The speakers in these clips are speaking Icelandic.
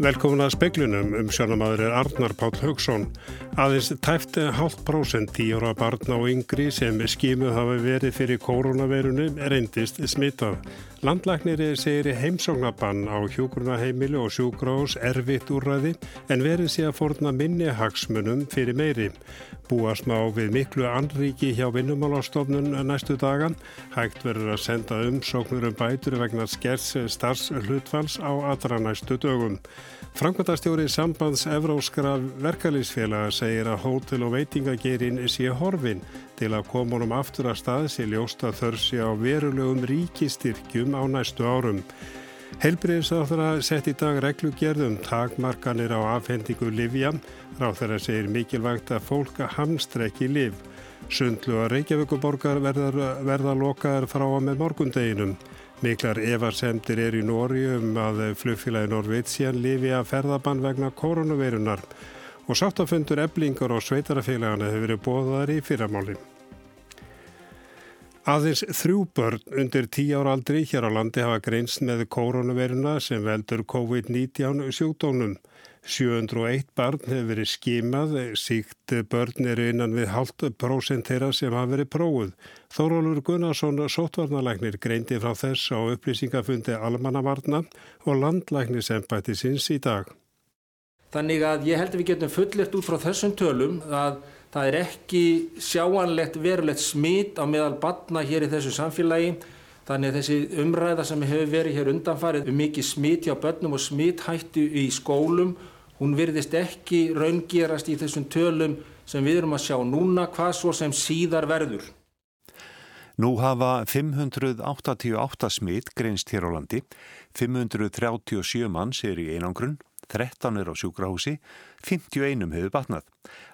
Velkomin að speklunum um sjónamaður er Arnar Páll Haugsson. Aðeins tæfti hálft prósent tíóra barna og yngri sem skimu hafa verið fyrir koronaveirunu reyndist smitað. Landlæknir segir heimsóknabann á hjókurnaheimili og sjúkrós erfitt úrræði en verið sé að forna minni hagsmunum fyrir meiri. Búast má við miklu anríki hjá vinnumálastofnun næstu dagan. Hægt verður að senda umsóknur um bætur vegna skers starfshlutfalls á allra næstu dögum. Frankværtastjóri sambands Evróskra verkalýsfélaga segir að hótel og veitingagerin sé horfin til að koma honum aftur að staðs í ljósta þörsi á verulegum ríkistyrkjum á næstu árum. Helbriðsáþara sett í dag reglugerðum takmarkanir á afhendingu livja. Ráþara segir mikilvægt að fólk hamstrekki liv. Sundlu að Reykjavíkuborgar verða, verða lokaðar frá að með morgundeginum. Miklar evarsemdir er í Nóri um að flugfélagi Norvítsjan lifi að ferðabann vegna koronaveirunar og sáttafundur eblingar og sveitarafélagana hefur verið bóðar í fyrramálinn. Aðeins þrjú börn undir tí ára aldri hér á landi hafa greinst með koronaviruna sem veldur COVID-19 sjúkdónum. 701 barn hefur verið skimað, síkt börn eru innan við halvt prósent þeirra sem hafa verið prófuð. Þórólur Gunnarsson, sótvarnalæknir, greindi frá þess á upplýsingafundi almannavarna og landlæknisembæti sinns í dag. Þannig að ég held að við getum fullirt út frá þessum tölum að Það er ekki sjáanlegt verulegt smít á meðal batna hér í þessu samfélagi. Þannig að þessi umræða sem hefur verið hér undanfarið um mikið smít hjá börnum og smíthættu í skólum, hún virðist ekki raungerast í þessum tölum sem við erum að sjá núna hvað svo sem síðar verður. Nú hafa 588 smít greinst hér á landi, 537 manns er í einangrunn 13 er á sjúkrahúsi, 51 hefur batnað.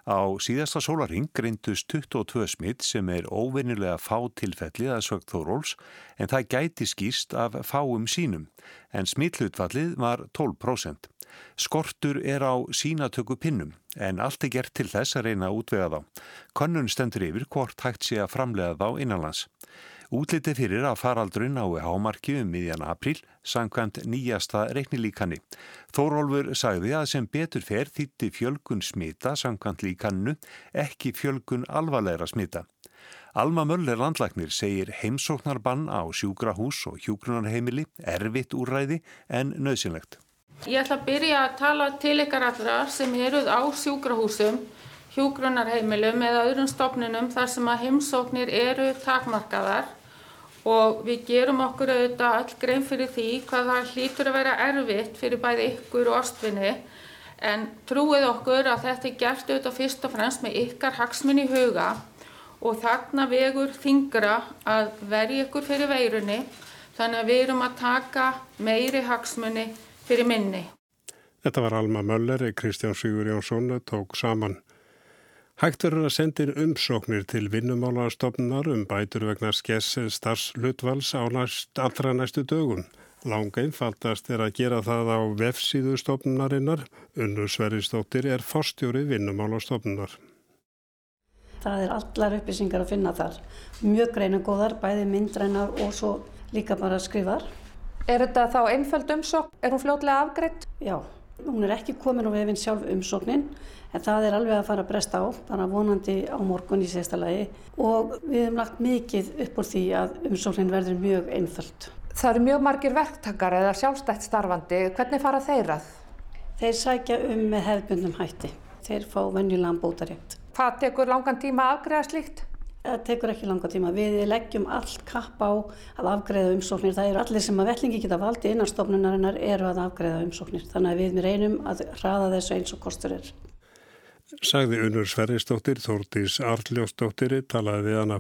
Á síðasta sólaring greindust 22 smitt sem er óvinnilega fá tilfelli að sögt þóróls en það gæti skýst af fáum sínum en smittlutfallið var 12%. Skortur er á sínatöku pinnum en allt er gert til þess að reyna að útvega þá. Konnun stendur yfir hvort hægt sé að framlega þá innanlands. Útliti fyrir að faraldrun ái hámarki um miðjan april sangkvæmt nýjasta reiknilíkanni. Þórólfur sagði að sem betur fer þýtti fjölgun smita sangkvæmt líkannu ekki fjölgun alvarlegra smita. Alma Möller landlagnir segir heimsóknarbann á sjúkrahús og hjúgrunarheimili erfitt úrræði en nöðsynlegt. Ég ætla að byrja að tala til ykkar allra sem eruð á sjúkrahúsum hjúgrunarheimilum eða öðrum stofnunum þar sem að heimsóknir eru takmarkaðar og við gerum okkur auðvitað all grein fyrir því hvað það hlýtur að vera erfitt fyrir bæði ykkur og ástfinni en trúið okkur að þetta er gert auðvitað fyrst og fremst með ykkar hagsmunni huga og þarna vegur þingra að verja ykkur fyrir veirunni þannig að við erum að taka meiri hagsmunni fyrir minni. Þetta var Alma Möller, Kristján Sigur Jónsson tók saman. Hægt verður að senda inn umsóknir til vinnumálastofnunar um bætur vegna skess starfslutvals á næst, allra næstu dögum. Langa einfaldast er að gera það á vefsíðu stofnunarinnar. Unnur Sveristóttir er forstjóri vinnumálastofnunar. Það er allar upplýsingar að finna þar. Mjög greina góðar, bæði myndrænar og svo líka bara skrifar. Er þetta þá einföld umsókn? Er hún fljótlega afgreitt? Já, hún er ekki komin á vefinn sjálf umsóknin en það er alveg að fara að bresta á, bara vonandi á morgun í sérsta lagi og við hefum lagt mikið upp úr því að umsóknin verður mjög einföld. Það eru mjög margir verktakar eða sjálfstætt starfandi, hvernig fara þeir að? Þeir sækja um með hefðbundum hætti, þeir fá venjulegan bótarétt. Hvað tekur langan tíma að afgreða slíkt? Það tekur ekki langa tíma. Við leggjum all kapp á að afgreða umsóknir. Það eru allir sem að vellingi geta valdi innan stofnunarinnar eru að afgreða umsóknir. Þannig að við reynum að hraða þessu eins og kostur er sagði Unur Sverrisdóttir, Þórtís Arljósdóttir talaði við hana.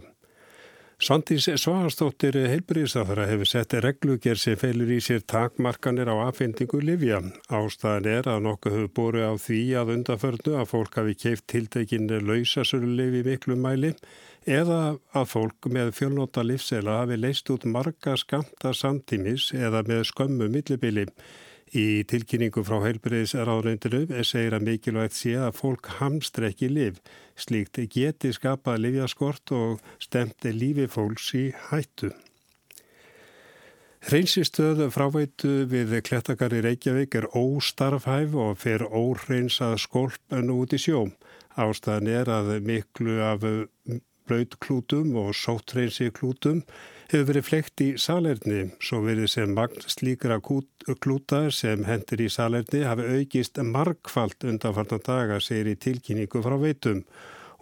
Svandís Svagastóttir heilbríðsafara hefur sett reglugjör sem feilur í sér takmarkanir á afhendingu Livja. Ástæðan er að nokkuð hefur búið á því að undaförnu að fólk hafi keift tiltekinni lausasölulefi miklu mæli eða að fólk með fjölnóta livsela hafi leist út marga skamta samtímis eða með skömmu millibili. Í tilkynningu frá heilbreyðisraðröndinu segir að mikilvægt sé að fólk hamstre ekki liv. Slíkt geti skapað livjaskort og stemti lífi fólks í hættu. Hreinsistöð fráveitu við Klettakari Reykjavík er óstarfhæf og fer óhreinsað skólp en út í sjóm. Ástæðan er að miklu af blöytklútum og sóttreinsi klútum hefur verið flekt í salerni, svo verið sem magn slíkra klúta sem hendur í salerni hafi aukist markfalt undanfarnar daga, segir í tilkynningu frá veitum.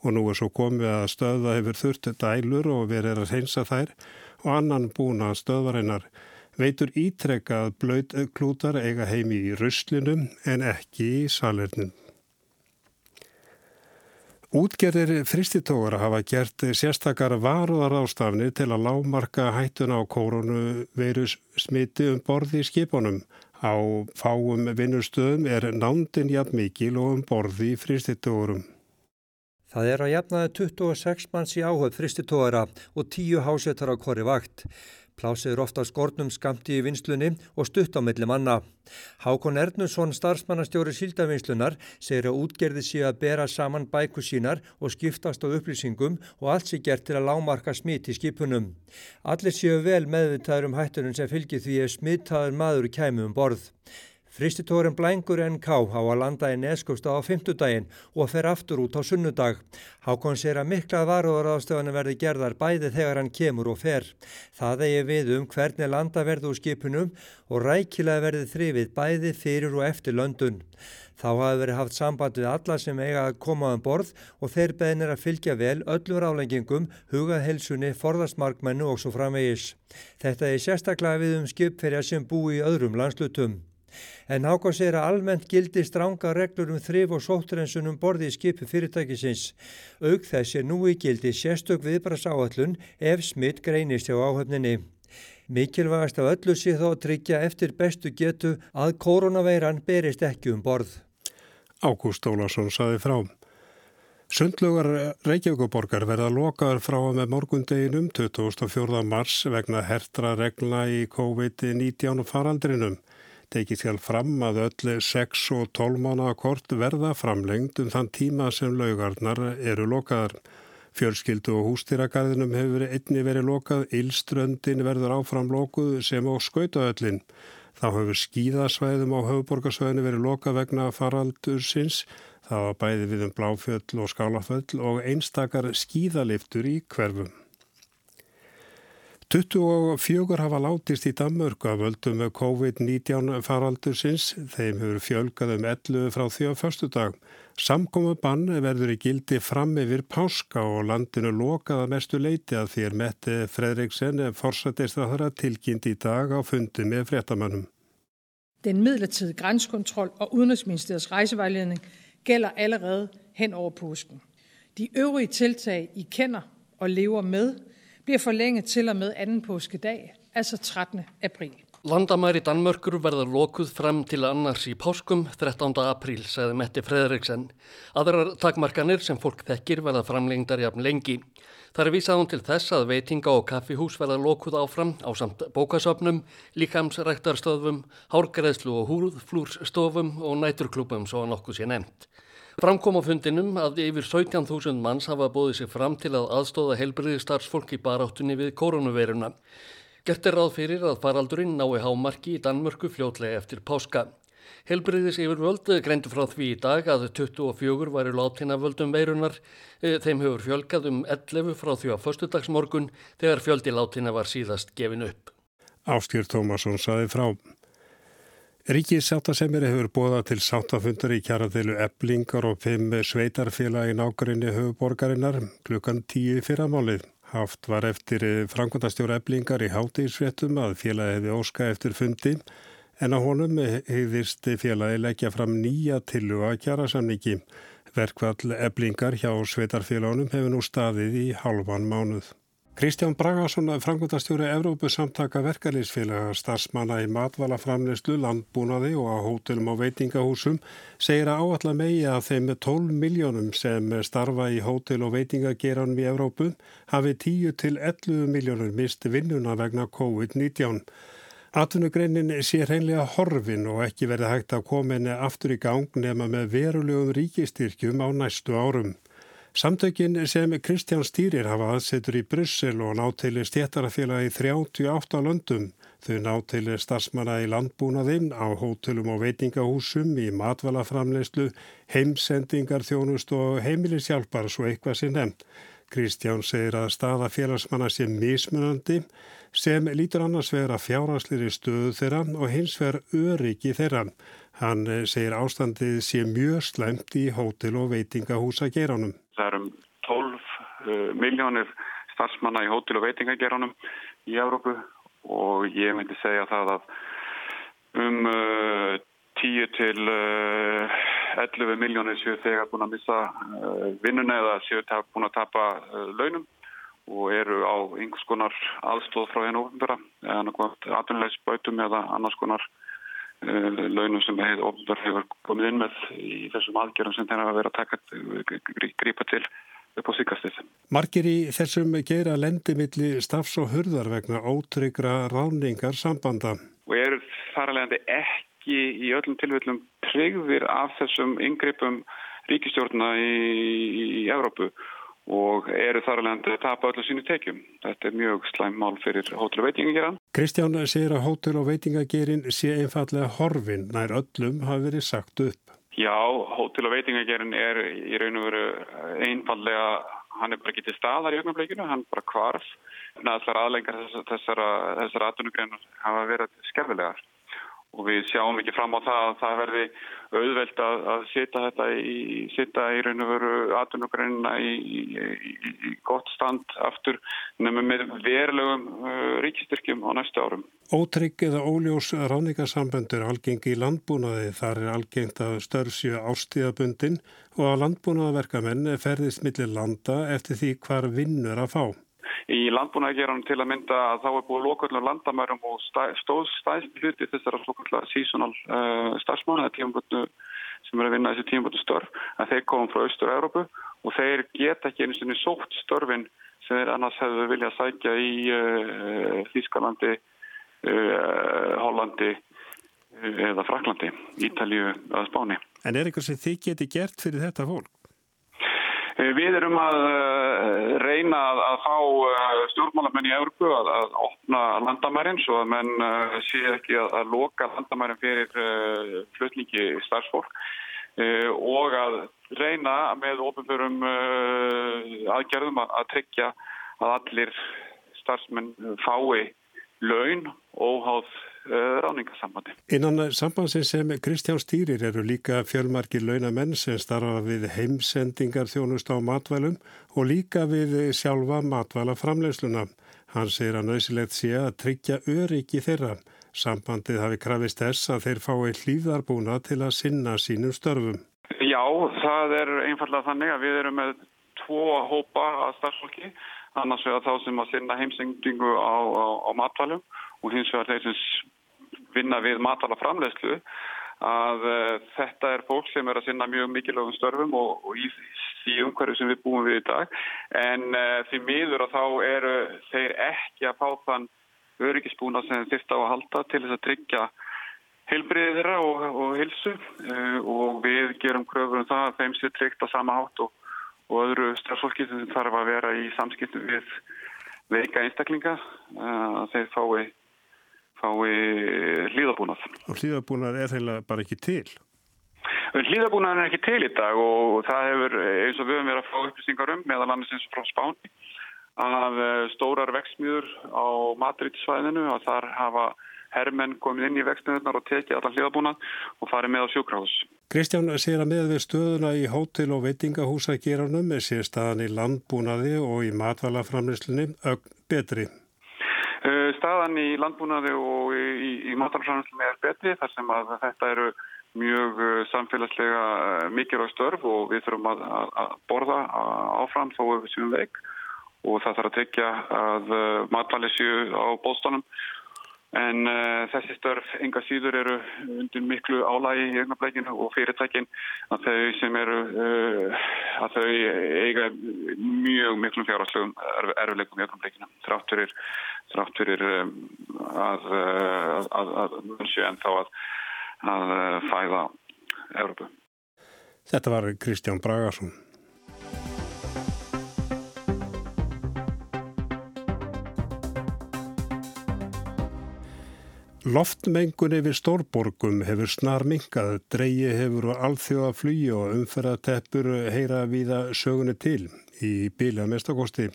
Og nú er svo komið að stöða hefur þurft dælur og verið að reynsa þær og annan búna stöðvarinnar. Veitur ítrekka að blöytklútar eiga heimi í ruslinum en ekki í salernum. Útgerðir fristitóra hafa gert sérstakar varuðar ástafni til að lámarka hættuna á koronavirus smiti um borði í skipunum. Á fáum vinnustöðum er nándin jafn mikil og um borði í fristitórum. Það er að jafnaði 26 manns í áhauð fristitóra og 10 hásetar á korri vakt. Plásið er ofta skortnum skamti í vinslunni og stutt á milli manna. Hákon Ernusson, starfsmannastjóri síldavinslunar, segir að útgerði sé að bera saman bæku sínar og skiptast á upplýsingum og allt sé gert til að lámarka smit í skipunum. Allir séu vel meðvitaður um hættunum sem fylgir því að smittaður maður kæmu um borð. Fristitórin Blængur NK á að landa í neskósta á fymtudaginn og fer aftur út á sunnudag. Hákon sér að mikla varuðaráðstöðan verði gerðar bæði þegar hann kemur og fer. Það eigi við um hvernig landa verðu úr skipunum og rækilega verði þrifið bæði fyrir og eftir löndun. Þá hafi verið haft samband við alla sem eiga að koma um borð og þeir beðnir að fylgja vel öllum ráleggingum, hugað helsunni, forðastmarkmennu og svo framvegis. Þetta er sérstaklega við um skipferja sem bú í öðrum landslutum. En Hákon segir að almennt gildi stránga reglur um þrif og sóttrensunum borði í skipu fyrirtækisins. Aug þess er nú í gildi sérstök viðbrasáallun ef smitt greinist hjá áhöfninni. Mikilvægast af öllu sé þó að tryggja eftir bestu getu að koronaveiran berist ekki um borð. Ágúst Ólarsson saði frá. Sundlugar Reykjavíkuborgar verða lokaður frá með morgundeginum 24. mars vegna hertra regla í COVID-19 faraldrinum. Tekið skal fram að öll 6 og 12 mánuða kort verða framlengt um þann tíma sem laugarnar eru lokaðar. Fjölskyldu og hústýragarðinum hefur einni verið lokað, Ílströndin verður áfram lokuð sem á skautaöllin. Þá hefur skíðasvæðum á höfuborgarsvæðinu verið lokað vegna faraldursins. Það var bæði við um bláfjöll og skálaföll og einstakar skíðaliftur í hverfum. 24 hafa látist í Danmörku af völdum með COVID-19 faraldursins. Þeim hefur fjölgað um 11 frá því á förstu dag. Samkomu bann verður í gildi fram yfir páska og landinu lokaða mestu leiti að því er Mette Fredriksen forsættistraðara tilkynnt í dag á fundi með fréttamannum. Den midlertidige grænskontrol og Udenrigsministeriets rejsevejledning gælder allerede hen over påsken. De øvrige tiltag, I kender og lever med, bliver forlænget til og med anden påskedag, altså 13. april. Landamæri Danmörkur verða lokuð frem til annars í páskum 13. apríl, sagði Metti Fredriksen. Aðrar takmarkanir sem fólk þekkir verða framlengdar jafn lengi. Það er vísað hún til þess að veitinga og kaffihús verða lokuð áfram á samt bókasöfnum, líkamsræktarstöðum, hárgreðslu og húrflúrsstofum og næturklúpum svo nokkuð sé nefnt. Framkom á fundinum að yfir 17.000 manns hafa bóðið sér fram til að aðstóða heilbriði starfsfólk í baráttunni við koronaviruna. Gert er ráð fyrir að faraldurinn nái hámarki í Danmörku fljótlega eftir páska. Helbriðis yfir völdu greindu frá því í dag að 24 væri látina völdum veirunar. E, þeim hefur fjölgað um 11 frá því á förstudagsmorgun þegar fjöldi látina var síðast gefin upp. Áskýr Tómasson saði frá. Ríkið sáttasemir hefur bóðað til sáttafundar í kjaraðilu eblingar og fimm sveitarfélagi nákværinni höfuborgarinnar klukkan tíu fyrramálið. Haft var eftir frangvandastjóra eblingar í hátíðsfréttum að félagi hefði óska eftir fundi en á honum hefðist félagi leggja fram nýja tilluga kjarasamningi. Verkvall eblingar hjá sveitarfélagunum hefur nú staðið í halvan mánuð. Kristján Bragarsson, frangvöldastjóri Evrópusamtaka verkefliðsfélaga starfsmanna í matvalaframleyslu, landbúnaði og á hótelum og veitingahúsum segir að áallar megi að þeim 12 miljónum sem starfa í hótel og veitingageranum í Evrópu hafi 10 til 11 miljónur misti vinnuna vegna COVID-19. Atvinnugreinin sé reynlega horfin og ekki verði hægt að koma henni aftur í gang nema með verulegum ríkistyrkjum á næstu árum. Samtökin sem Kristján stýrir hafa aðsetur í Bryssel og náttili stjættarafélagi 38 löndum. Þau ná til starfsmanna í landbúnaði, á hótelum og veitingahúsum, í matvalaframleyslu, heimsendingar, þjónust og heimilishjálpar svo eitthvað sé nefnt. Kristján segir að staða félagsmanna sé mismunandi sem lítur annars vera fjárhanslir í stöðu þeirra og hins ver öryggi þeirra. Hann segir ástandið sé mjög slemt í hótel og veitingahúsa geranum. Það er um 12 uh, miljónir starfsmanna í hótel og veitingageranum í Európu og ég myndi segja það að um uh, 10 til uh, 11 miljónir séu þegar búin að missa vinnuna eða séu búin að tapa launum og eru á einhvers konar aðstóð frá hennu ofnbæra eða náttúrulega atvinnulegsbautum eða annars konar launum sem hefur ofnbæra hefur komið inn með í þessum aðgerðum sem þeir hafa verið að grípa til upp á síkastið. Margir í þessum geira lendimilli stafs og hurðar vegna ótryggra ráningar sambanda. Og eru þar alveg ekki í öllum tilvillum tryggðir af þessum yngreipum ríkistjórna í, í, Evrópu og eru þar alveg að tapa öllu sínu tekjum. Þetta er mjög slæm mál fyrir hótel og veitingageran. Kristján segir að hótel og veitingagerin sé einfallega horfin nær öllum hafi verið sagt upp. Já, hótel- og veitingagerinn er í raun og veru einfallega, hann er bara ekki til staðar í ögnableikinu, hann bara kvarf. Næðslar aðlengar þessara aðdunugreinar hafa verið skerfilegar og við sjáum ekki fram á það að það verði auðvelt að, að setja þetta í, setja í raun og veru aðdunugreina í, í, í gott stand aftur nefnum með verulegum uh, ríkistyrkjum á næstu árum. Ótrygg eða óljós ráningasambönd er algengi í landbúnaði. Þar er algengt að störfsju ástíðabundin og að landbúnaðaverkamenn ferðist millir landa eftir því hvar vinnur að fá. Í landbúnaðgeranum til að mynda að þá er búið lokallega landamærum og stóð stæðst hluti þessara lokallega seasonal uh, starfsmána sem er að vinna þessi tímabötu störf að þeir komum frá Östur-Európu og þeir geta ekki einu sinni sótt störfin sem þeir annars hefðu viljað sækja í uh, Þískalandi, uh, Hollandi uh, eða Fraklandi, Ítalju eða Spáni. En er eitthvað sem þið geti gert fyrir þetta fólk? Uh, við erum að uh, reyna að fá stjórnmálamenn í Európu að, að opna landamærin svo að menn sé ekki að, að loka landamærin fyrir flutningi starfsfólk. Og að reyna með ofinförum aðgerðum að, að tryggja að allir starfsmenn fái laun óháð ráningasambandi. Innan sambansin sem Kristján stýrir eru líka fjölmarkir launamenn sem starfa við heimsendingar þjónust á matvælum og líka við sjálfa matvælaframleysluna. Hann segir að nöysilegt sé að tryggja öryggi þeirra. Sambandið hafi krafist þess að þeir fái hlýðarbúna til að sinna sínum störfum. Já, það er einfallega þannig að við erum með tvo hópa að starfsfólki, annars vegar þá sem að sinna heimsendingu á, á, á matvælum og hins vegar þeir sem vinna við matalaframlegslu að uh, þetta er fólk sem er að sinna mjög mikilvægum störfum og, og í því umhverju sem við búum við í dag. En uh, því miður að þá eru þeir ekki að fá þann öryggisbúna sem þýrt á að halda til þess að tryggja heilbriðið þeirra og, og hilsu uh, og við gerum kröfur um það að þeim sé tryggt á sama hátt og, og öðru starfsfólki sem þarf að vera í samskiptum við veika einstaklinga að þeir fái fái hlýðabúnað. Og hlýðabúnað er heila bara ekki til? Hlýðabúnað er ekki til í dag og það hefur eins og við höfum verið að fá upplýsingar um meðal annars eins og frá Spáni að stórar vexmiður á Madrid-svæðinu að þar hafa herrmenn komið inn í vexmiðurnar og tekið allar hlýðabúnað og farið með á sjúkrahús. Kristján segir að með við stöðuna í hótel og veitingahúsa geranum er sér staðan í landbúnaði og í matvælaframleyslunni ögn betri. Staðan í landbúnaði og í, í, matalaframleyslunni er betri þar sem að þetta eru mjög samfélagslega mikilvæg störf og við þurfum að, að borða áfram þó við séum veik. Og það þarf að tekja að matvæli séu á bóðstónum en uh, þessi störf enga síður eru undir miklu álægi í eignableikinu og fyrirtækin að þau sem eru uh, að þau eiga mjög miklum fjárháslegum erfileikum í eignableikinu þrátt fyrir, þrátt fyrir um, að að munnsju en þá að, að fæða Európu. Þetta var Kristján Bragarsson. Loftmengun yfir stórborgum hefur snar minkað, dreyi hefur alþjóða flugi og umferðateppur heyra viða sögunu til í bíla mestakosti.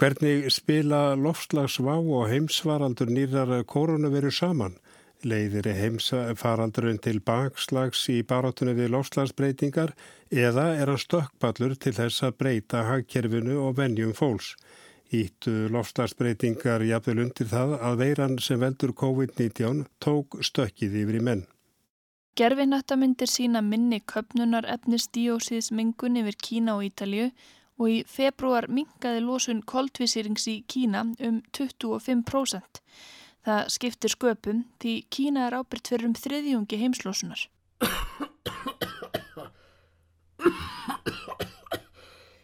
Hvernig spila loftslagsvá og heimsvaraldur nýrar koronaviru saman? Leiðir heimsfaraldurinn til bakslags í barátunni við loftslagsbreytingar eða er hann stökkpallur til þess að breyta hagkerfinu og vennjum fólks? Íttu lofslagsbreytingar jafnvel undir það að veiran sem veldur COVID-19 tók stökkið yfir í menn. Gerfinættamindir sína minni köpnunar efnist díósíðsmingun yfir Kína og Ítalju og í februar mingaði losun koldvísýrings í Kína um 25%. Það skiptir sköpum því Kína er ábyrgt fyrir um þriðjungi heimslosunar.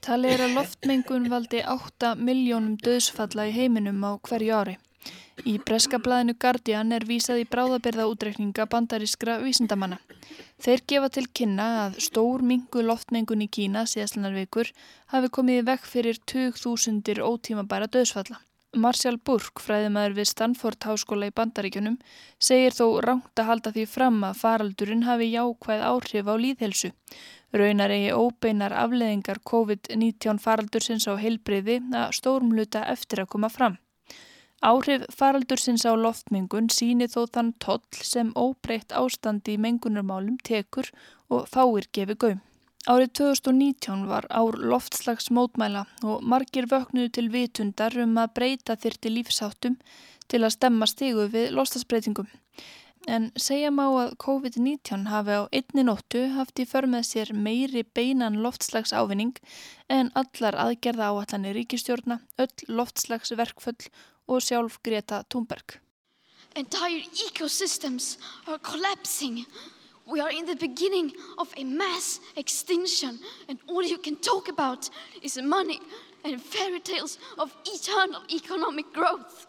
Talið er að loftmengun valdi 8 miljónum döðsfalla í heiminum á hverju ári. Í breskablaðinu Guardian er vísað í bráðabirða útreikninga bandarískra vísindamanna. Þeir gefa til kynna að stór mingu loftmengun í Kína síðastlunar vikur hafi komið vekk fyrir 20.000 ótímabæra döðsfalla. Marcial Burk, fræðimæður við Stanford Háskóla í Bandaríkjunum, segir þó rangt að halda því fram að faraldurinn hafi jákvæð áhrif á líðhelsu. Raunar eigi óbeinar afleðingar COVID-19 faraldursins á heilbreyði að stórmluta eftir að koma fram. Áhrif faraldursins á loftmengun síni þó þann toll sem óbreytt ástandi í mengunarmálum tekur og fáir gefi gaum. Árið 2019 var ár loftslags mótmæla og margir vöknuðu til vitundar um að breyta þyrti lífsáttum til að stemma stigu við lostasbreytingum en segja má að COVID-19 hafi á einni nóttu haft í för með sér meiri beinan loftslags ávinning en allar aðgerða áallanir ríkistjórna, öll loftslags verkföll og sjálf Greta Thunberg. Entire ecosystems are collapsing. We are in the beginning of a mass extinction and all you can talk about is money and fairy tales of eternal economic growth.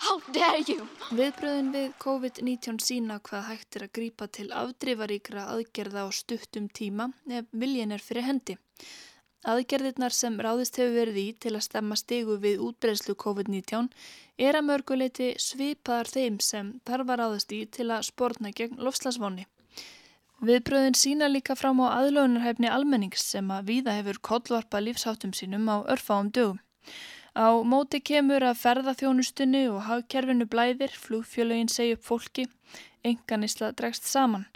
Viðbröðin við COVID-19 sína hvað hægt er að grýpa til afdrifaríkra aðgerða á stuttum tíma ef viljin er fyrir hendi. Aðgerðirnar sem ráðist hefur verið í til að stemma stegu við útbreyslu COVID-19 er að mörguleiti svipaðar þeim sem þarf að ráðast í til að spórna gegn lofslagsvonni. Viðbröðin sína líka fram á aðlögunarhæfni almennings sem að víða hefur kollvarpa lífsháttum sínum á örfáum dögum. Á móti kemur að ferðaþjónustunni og hagkerfinu blæðir, flugfjölögin segja upp fólki, enganisla dregst saman.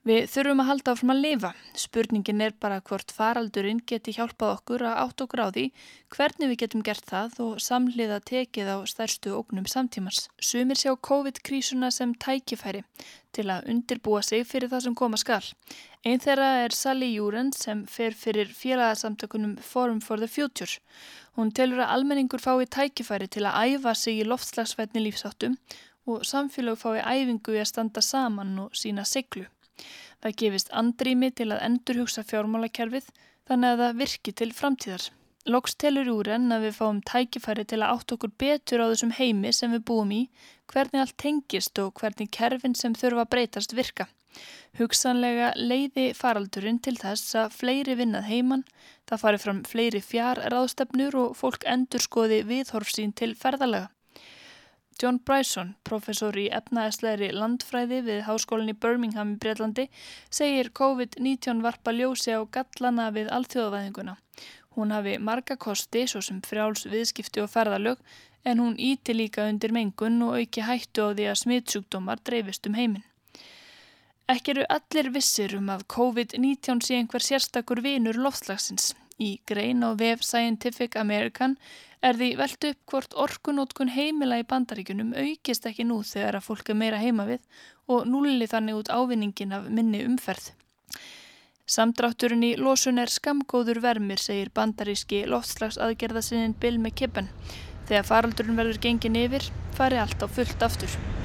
Við þurfum að halda áfram að lifa. Spurningin er bara hvort faraldurinn geti hjálpað okkur að átt á því hvernig við getum gert það og samliða tekið á stærstu ógnum samtímans. Sumir sjá COVID-krísuna sem tækifæri til að undirbúa sig fyrir það sem koma skal. Einn þeirra er Sally Júren sem fer fyrir félagsamtökunum Forum for the Future. Hún telur að almenningur fái tækifæri til að æfa sig í loftslagsvætni lífsáttum og samfélag fái æfingu í að standa saman og sína siglu. Það gefist andrými til að endurhugsa fjármálakerfið þannig að það virki til framtíðar. Loks telur úr enn að við fáum tækifæri til að átt okkur betur á þessum heimi sem við búum í, hvernig allt tengist og hvernig kerfin sem þurfa að breytast virka. Hugsanlega leiði faraldurinn til þess að fleiri vinnað heiman, það fari fram fleiri fjár ráðstefnur og fólk endur skoði viðhorf sín til ferðalega. John Bryson, professor í efnaðislegri landfræði við háskólinni Birmingham í Breitlandi, segir COVID-19 varpa ljósi á gallana við alþjóðavæðinguna. Hún hafi marga kosti, svo sem frjáls viðskipti og ferðalög, en hún íti líka undir mengun og auki hættu á því að smittsjúkdómar dreifist um heiminn. Ekki eru allir vissir um að COVID-19 sé einhver sérstakur vinur loftslagsins. Í grein á vef Scientific American er því velt upp hvort orkunótkun heimila í bandaríkunum aukist ekki nú þegar að fólk er meira heima við og núli þannig út ávinningin af minni umferð. Samdrátturinn í losun er skamgóður vermir, segir bandaríski loftslagsaðgerðasinnin Bill McKibben. Þegar faraldurinn verður gengin yfir, fari allt á fullt aftur.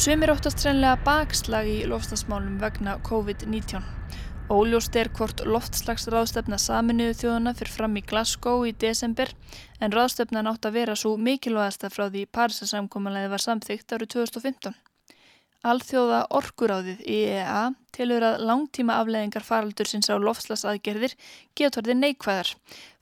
Sumir óttast trænlega bakslag í lofslagsmálum vegna COVID-19. Óljóst er hvort loftslagsráðstefna saminuðu þjóðuna fyrir fram í Glasgow í desember en ráðstefna nátt að vera svo mikilvægasta frá því Parísasamkomanlega var samþygt árið 2015. Alþjóða orkuráðið IEA tilur að langtíma afleðingar faraldursins á lofslasaðgerðir getur orðið neikvæðar.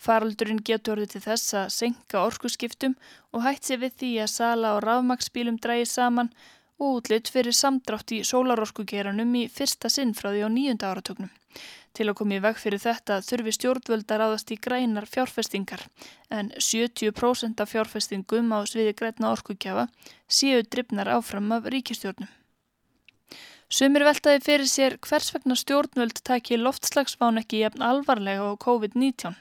Faraldurinn getur orðið til þess að senka orkuskiptum og hætt sér við því að sala og rafmaksbílum drægi saman og útlitt fyrir samdrátt í sólarorkugeranum í fyrsta sinn frá því á nýjunda áratögnum. Til að koma í veg fyrir þetta þurfi stjórnvöld að ráðast í grænar fjárfestingar en 70% af fjárfestingum á sviði græna orkukjafa séu drifnar áfram af ríkistjórnum. Sumir veltaði fyrir sér hvers vegna stjórnvöld taki loftslagsván ekki jafn alvarlega á COVID-19.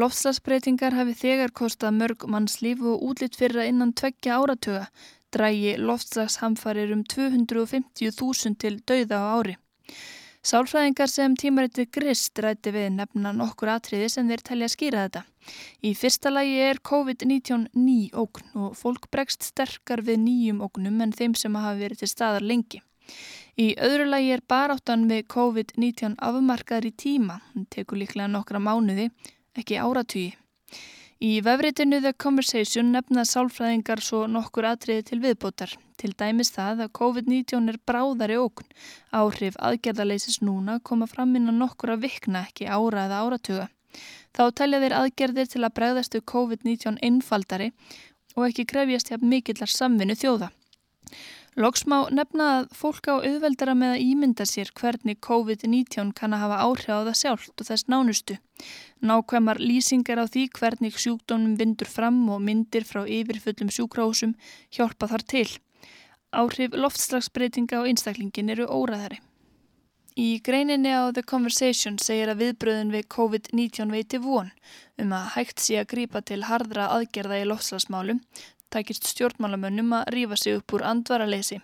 Loftslagsbreytingar hafi þegar kostað mörg mannslíf og útlitt fyrir að innan tveggja áratuga drægi loftslagshamfarir um 250.000 til dauða á ári. Sálfræðingar sem tímariti grist rætti við nefna nokkur atriði sem þeir telja að skýra þetta. Í fyrsta lagi er COVID-19 ný ógn og fólk bregst sterkar við nýjum ógnum en þeim sem hafa verið til staðar lengi. Í öðru lagi er baráttan með COVID-19 afmarkaður í tíma, tekur líklega nokkra mánuði, ekki áratugi. Í vefritinu The Conversation nefna sálfræðingar svo nokkur atriði til viðbótar. Til dæmis það að COVID-19 er bráðari ókn. Áhrif aðgerðarleisis núna koma fram innan nokkura vikna, ekki ára eða áratuga. Þá telja þeir aðgerðir til að bregðastu COVID-19 einfaldari og ekki krefjast hjá mikillar samvinnu þjóða. Loks má nefna að fólk á auðveldara með að ímynda sér hvernig COVID-19 kann að hafa áhrif á það sjálft og þess nánustu. Nákvæmar lýsingar á því hvernig sjúkdónum vindur fram og myndir frá yfirfullum sjúkráhusum hjálpa þar til. Áhrif loftslagsbreytinga á einstaklingin eru óraðari. Í greininni á The Conversation segir að viðbröðin við COVID-19 veiti von um að hægt sé að grípa til hardra aðgerða í loftslagsmálum takist stjórnmálamönnum að rýfa sig upp úr andvaraleysi.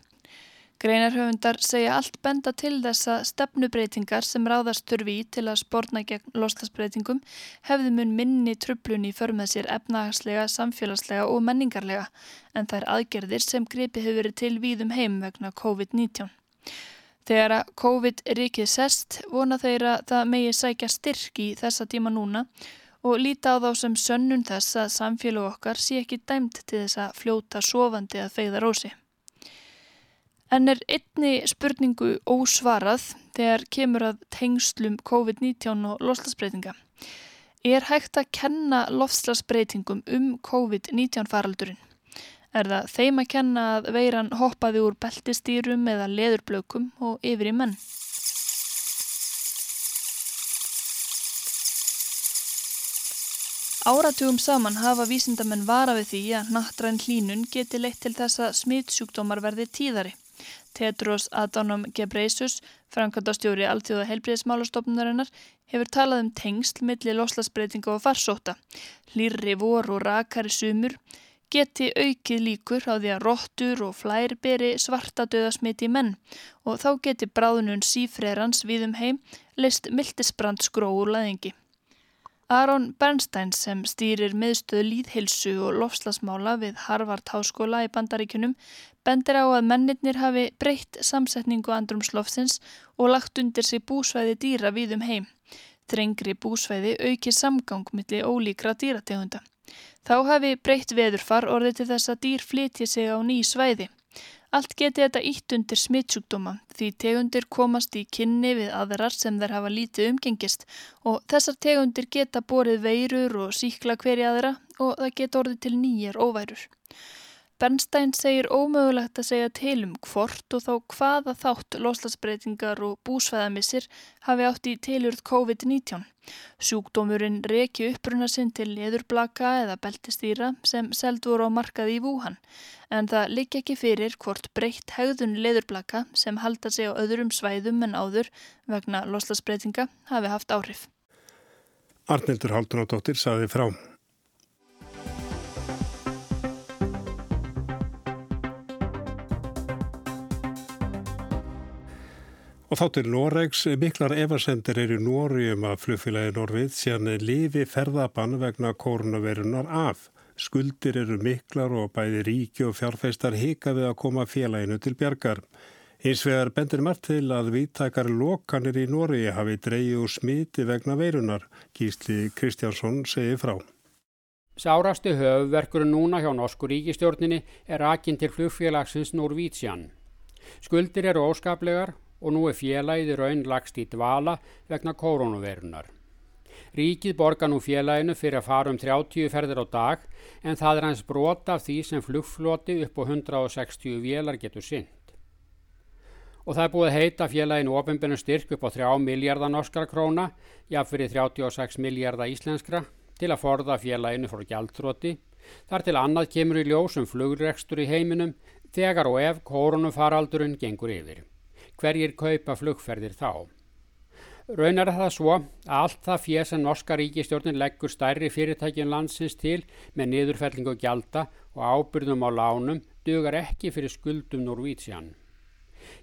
Greinarhöfundar segja allt benda til þessa stefnubreitingar sem ráðast þurfi í til að spórna gegn loslasbreytingum hefði mun minni trublun í förmað sér efnahagslega, samfélagslega og menningarlega en þær aðgerðir sem gripi hefur verið til víðum heim vegna COVID-19. Þegar að COVID rikið sest vona þeirra það megi sækja styrk í þessa tíma núna og líta á þá sem sönnun þess að samfélag okkar sé ekki dæmt til þess að fljóta sofandi að feyða rósi. En er einni spurningu ósvarað þegar kemur að tengslum COVID-19 og lofslagsbreytinga. Er hægt að kenna lofslagsbreytingum um COVID-19 faraldurinn? Er það þeim að kenna að veiran hoppaði úr beltistýrum eða leðurblökum og yfir í menn? Áratugum saman hafa vísindamenn vara við því að nattræn hlínun geti leitt til þess að smittsjúkdómar verði tíðari. Tedros Adhanom Ghebreyesus, framkvæmdastjóri Alþjóða heilbriðismálastofnunarinnar, hefur talað um tengsl millir loslasbreytinga og farsóta. Hlýrri vor og rakari sumur geti aukið líkur á því að róttur og flær beri svarta döðasmiti menn og þá geti bráðunum sífrerans við um heim leist mildisbrand skróur laðingi. Aron Bernstein sem stýrir miðstöðu líðhilsu og lofslagsmála við Harvard Háskóla í Bandaríkunum bendir á að mennirnir hafi breytt samsetningu andrumsloftins og lagt undir sig búsvæði dýra við um heim. Þrengri búsvæði auki samgang millir ólíkra dýrategunda. Þá hafi breytt veðurfar orðið til þess að dýr flytja sig á ný svæði. Allt geti þetta ítt undir smittsjúkdóma því tegundir komast í kynni við aðrar sem þær hafa lítið umgengist og þessar tegundir geta borið veirur og síkla hverja aðra og það geta orðið til nýjar óværur. Bernstein segir ómögulegt að segja til um hvort og þá hvaða þátt loslasbreytingar og búsvæðamissir hafi átt í tilurð COVID-19. Sjúkdómurinn reki uppruna sinn til leðurblaka eða beltistýra sem seld voru á markaði í Vúhan en það ligg ekki fyrir hvort breytt hegðun leðurblaka sem halda sig á öðrum svæðum en áður vegna loslasbreytinga hafi haft áhrif. Arnildur Haldunadóttir saði frá. Og þá til Noregs, miklar efarsendir eru Nóri um að flugfélagi Norvið síðan lifi ferðabann vegna koronavirunar af. Skuldir eru miklar og bæði ríki og fjárfeistar hika við að koma félaginu til bjargar. Hins vegar bendir margt til að vittakar lokanir í Nóri hafi dreyið úr smiti vegna verunar, Gísli Kristjánsson segi frá. Sárastu höfverkur núna hjá Norsku ríkistjórninni er akin til flugfélagsins Norvítsjan. Skuldir eru óskaplegar og nú er félagið raun lagst í dvala vegna koronavirunar. Ríkið borgar nú félaginu fyrir að fara um 30 ferðir á dag en það er hans brota af því sem flugfloti upp á 160 vélar getur synd. Og það er búið heita félaginu ofinbjörnum styrk upp á 3 miljardar norskra króna, jáfnfyrir 36 miljardar íslenskra, til að forða félaginu frá gjaldtróti. Þar til annað kemur í ljósum flugrekstur í heiminum þegar og ef koronafaraldurinn gengur yfir. Hverjir kaupa flugferðir þá? Raunar það svo að allt það fér sem norska ríkistjórnin leggur stærri fyrirtækjum landsins til með niðurfellingu gjalda og ábyrðum á lánum dugar ekki fyrir skuldum Norvítsjan.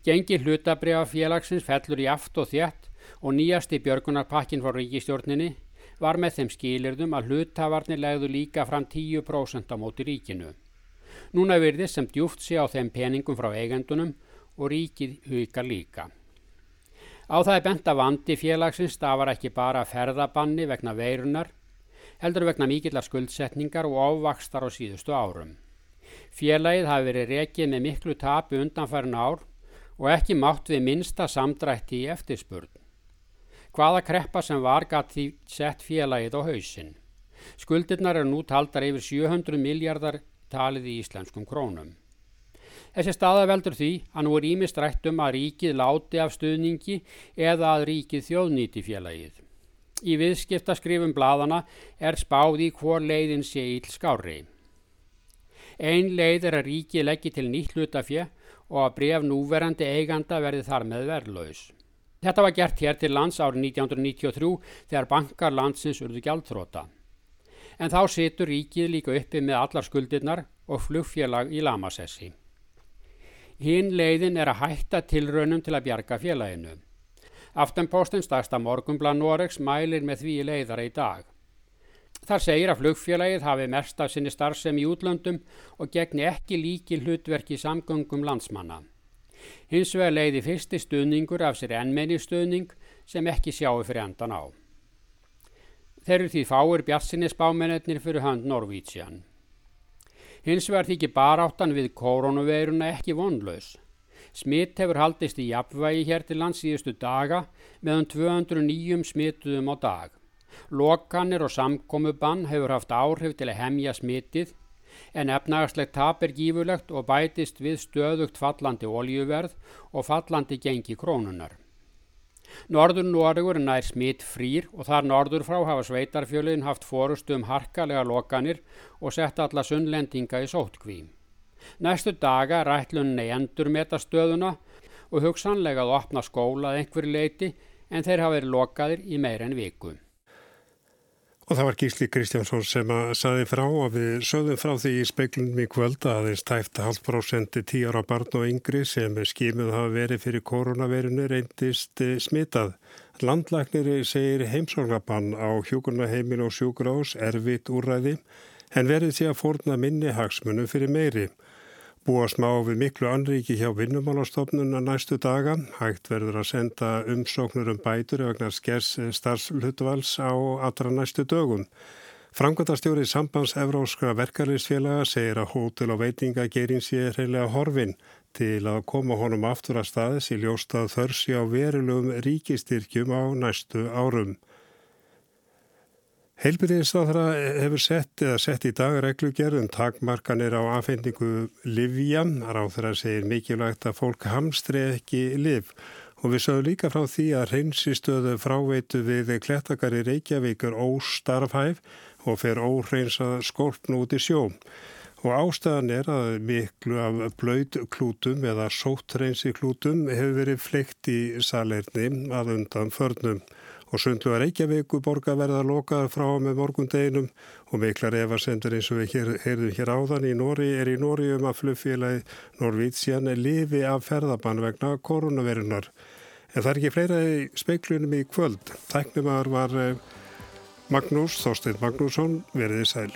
Gengi hlutabriða félagsins fellur í aft og þjætt og nýjasti björgunarpakkin fór ríkistjórninni var með þeim skilirðum að hlutavarnir legðu líka fram 10% á móti ríkinu. Núna virðist sem djúft sé á þeim peningum frá eigendunum og ríkið huga líka. Á það er bent að vandi félagsins stafar ekki bara ferðabanni vegna veirunar, heldur vegna mikillar skuldsetningar og ávakstar á síðustu árum. Félagið hafi verið rekið með miklu tapi undanfærin ár og ekki mátt við minsta samdrætti í eftirspurn. Hvaða kreppa sem var því sett félagið á hausin. Skuldirnar er nú taldar yfir 700 miljardar talið í íslenskum krónum. Þessi staða veldur því að nú er ímist rætt um að ríkið láti af stuðningi eða að ríkið þjóðnýti félagið. Í viðskiptaskrifum bladana er spáð í hvor leiðin sé íll skári. Ein leið er að ríkið leggji til nýtt hlutafjö og að bref núverandi eiganda verði þar með verðlaus. Þetta var gert hér til lands árið 1993 þegar bankar landsins urðu gjaldþróta. En þá situr ríkið líka uppi með allar skuldirnar og flugfélag í Lamasessi. Hinn leiðin er að hætta tilraunum til að bjarga félaginu. Aftenposten stærsta morgunblan Noregs mælir með því leiðara í dag. Þar segir að flugfélagið hafi mest af sinni starfsem í útlöndum og gegni ekki líki hlutverki samgöngum landsmanna. Hins vegar leiði fyrsti stuðningur af sér ennmenni stuðning sem ekki sjáu fyrir endan á. Þeir eru því fáir bjartsinni spámennetnir fyrir hönd Norvítsjan. Hins vegar þykir baráttan við koronaveiruna ekki vonlaus. Smitt hefur haldist í jafnvægi hér til lands síðustu daga meðan 209 smittuðum á dag. Lokanir og samkomubann hefur haft áhrif til að hemja smittið en efnagslegt tap er gífurlegt og bætist við stöðugt fallandi oljuverð og fallandi gengi krónunar. Norður Noregur nær smitt frýr og þar norður frá hafa sveitarfjöluðin haft fórustu um harkalega lokanir og sett alla sunnlendinga í sótkvím. Næstu daga rætlunni endur metastöðuna og hugsanlega að opna skóla einhverju leiti en þeir hafa verið lokaðir í meir en viku. Og það var Gísli Kristjánsson sem að saði frá og við sögðum frá því í speiklunum í kvölda að þeir stæfti halvt prosenti tíjar á barn og yngri sem skimuð hafa verið fyrir koronavirinu reyndist eh, smitað. Landlæknir segir heimsorgabann á hjókunarheimin og sjúgrás erfitt úræði en verið því að fórna minni hagsmunum fyrir meiri. Búast má við miklu anriki hjá vinnumálastofnun að næstu daga. Hægt verður að senda umsóknur um bætur vegna skers starfslutvals á allra næstu dögum. Framkvæmtastjóri sambands Evróskra verkarleysfélaga segir að hótel og veitingagerin sé reyðlega horfin til að koma honum aftur að staðis í ljóstað þörsi á verulegum ríkistyrkjum á næstu árum. Heilbyrðinstáðra hefur sett eða sett í dag reglugerðum takmarkanir á afhendingu livja. Ráþra segir mikilvægt að fólk hamstri ekki liv og við sögum líka frá því að reynsistöðu fráveitu við klettakari Reykjavík er óstarfhæf og fer óhreinsa skorpn út í sjó. Og ástæðan er að miklu af blöyt klútum eða sóttreinsi klútum hefur verið fleikt í salerni að undan förnum og sundluga Reykjavíku borga verða lokaðar frá með morgundeginum og miklar efasendur eins og við hér, heyrðum hér áðan í Nóri er í Nóri um að flugfélagi Norvítsjan lifi af ferðabann vegna koronavirunar. En það er ekki fleira í speiklunum í kvöld. Tæknumar var eh, Magnús Þorstein Magnússon, veriði sæl.